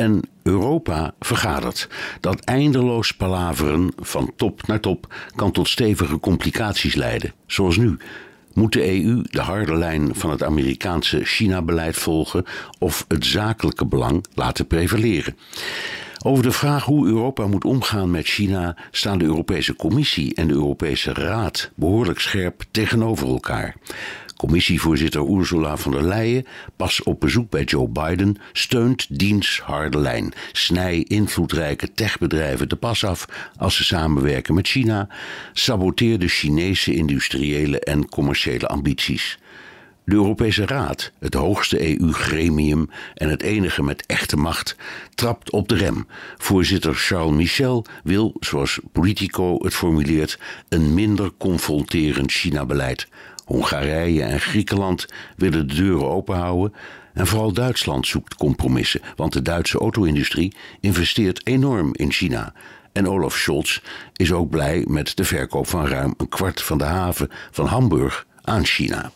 en Europa vergadert. Dat eindeloos palaveren van top naar top kan tot stevige complicaties leiden, zoals nu. Moet de EU de harde lijn van het Amerikaanse China-beleid volgen of het zakelijke belang laten prevaleren? Over de vraag hoe Europa moet omgaan met China staan de Europese Commissie en de Europese Raad behoorlijk scherp tegenover elkaar. Commissievoorzitter Ursula von der Leyen, pas op bezoek bij Joe Biden, steunt diens harde lijn. Snij invloedrijke techbedrijven de pas af als ze samenwerken met China. Saboteer de Chinese industriële en commerciële ambities. De Europese Raad, het hoogste EU-gremium en het enige met echte macht, trapt op de rem. Voorzitter Charles Michel wil, zoals Politico het formuleert, een minder confronterend China-beleid. Hongarije en Griekenland willen de deuren openhouden. En vooral Duitsland zoekt compromissen, want de Duitse auto-industrie investeert enorm in China. En Olaf Scholz is ook blij met de verkoop van ruim een kwart van de haven van Hamburg aan China.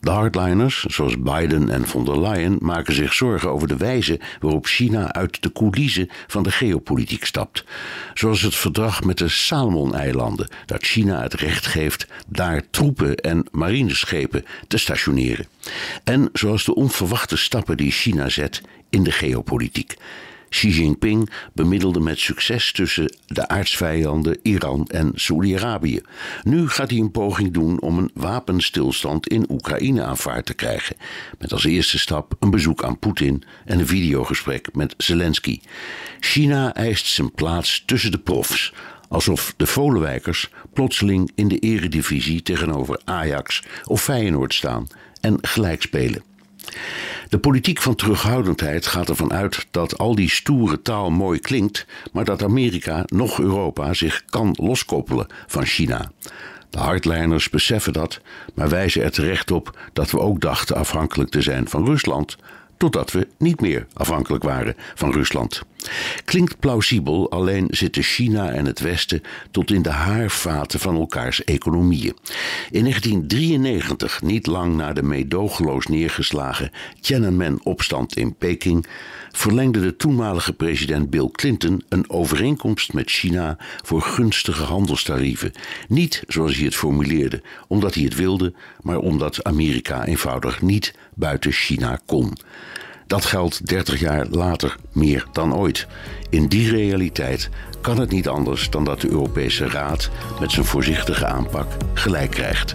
De hardliners, zoals Biden en von der Leyen, maken zich zorgen over de wijze waarop China uit de coulissen van de geopolitiek stapt. Zoals het verdrag met de Salomon-eilanden, dat China het recht geeft daar troepen en marineschepen te stationeren. En zoals de onverwachte stappen die China zet in de geopolitiek. Xi Jinping bemiddelde met succes tussen de aardsvijanden Iran en Saoedi-Arabië. Nu gaat hij een poging doen om een wapenstilstand in Oekraïne aanvaard te krijgen. Met als eerste stap een bezoek aan Poetin en een videogesprek met Zelensky. China eist zijn plaats tussen de profs alsof de Volenwijkers plotseling in de eredivisie tegenover Ajax of Feyenoord staan en gelijk spelen. De politiek van terughoudendheid gaat ervan uit dat al die stoere taal mooi klinkt, maar dat Amerika, nog Europa, zich kan loskoppelen van China. De hardliners beseffen dat, maar wijzen er terecht op dat we ook dachten afhankelijk te zijn van Rusland, totdat we niet meer afhankelijk waren van Rusland. Klinkt plausibel, alleen zitten China en het Westen tot in de haarvaten van elkaars economieën. In 1993, niet lang na de meedogenloos neergeslagen Tiananmen-opstand in Peking, verlengde de toenmalige president Bill Clinton een overeenkomst met China voor gunstige handelstarieven. Niet zoals hij het formuleerde, omdat hij het wilde, maar omdat Amerika eenvoudig niet buiten China kon. Dat geldt 30 jaar later meer dan ooit. In die realiteit kan het niet anders dan dat de Europese Raad met zijn voorzichtige aanpak gelijk krijgt.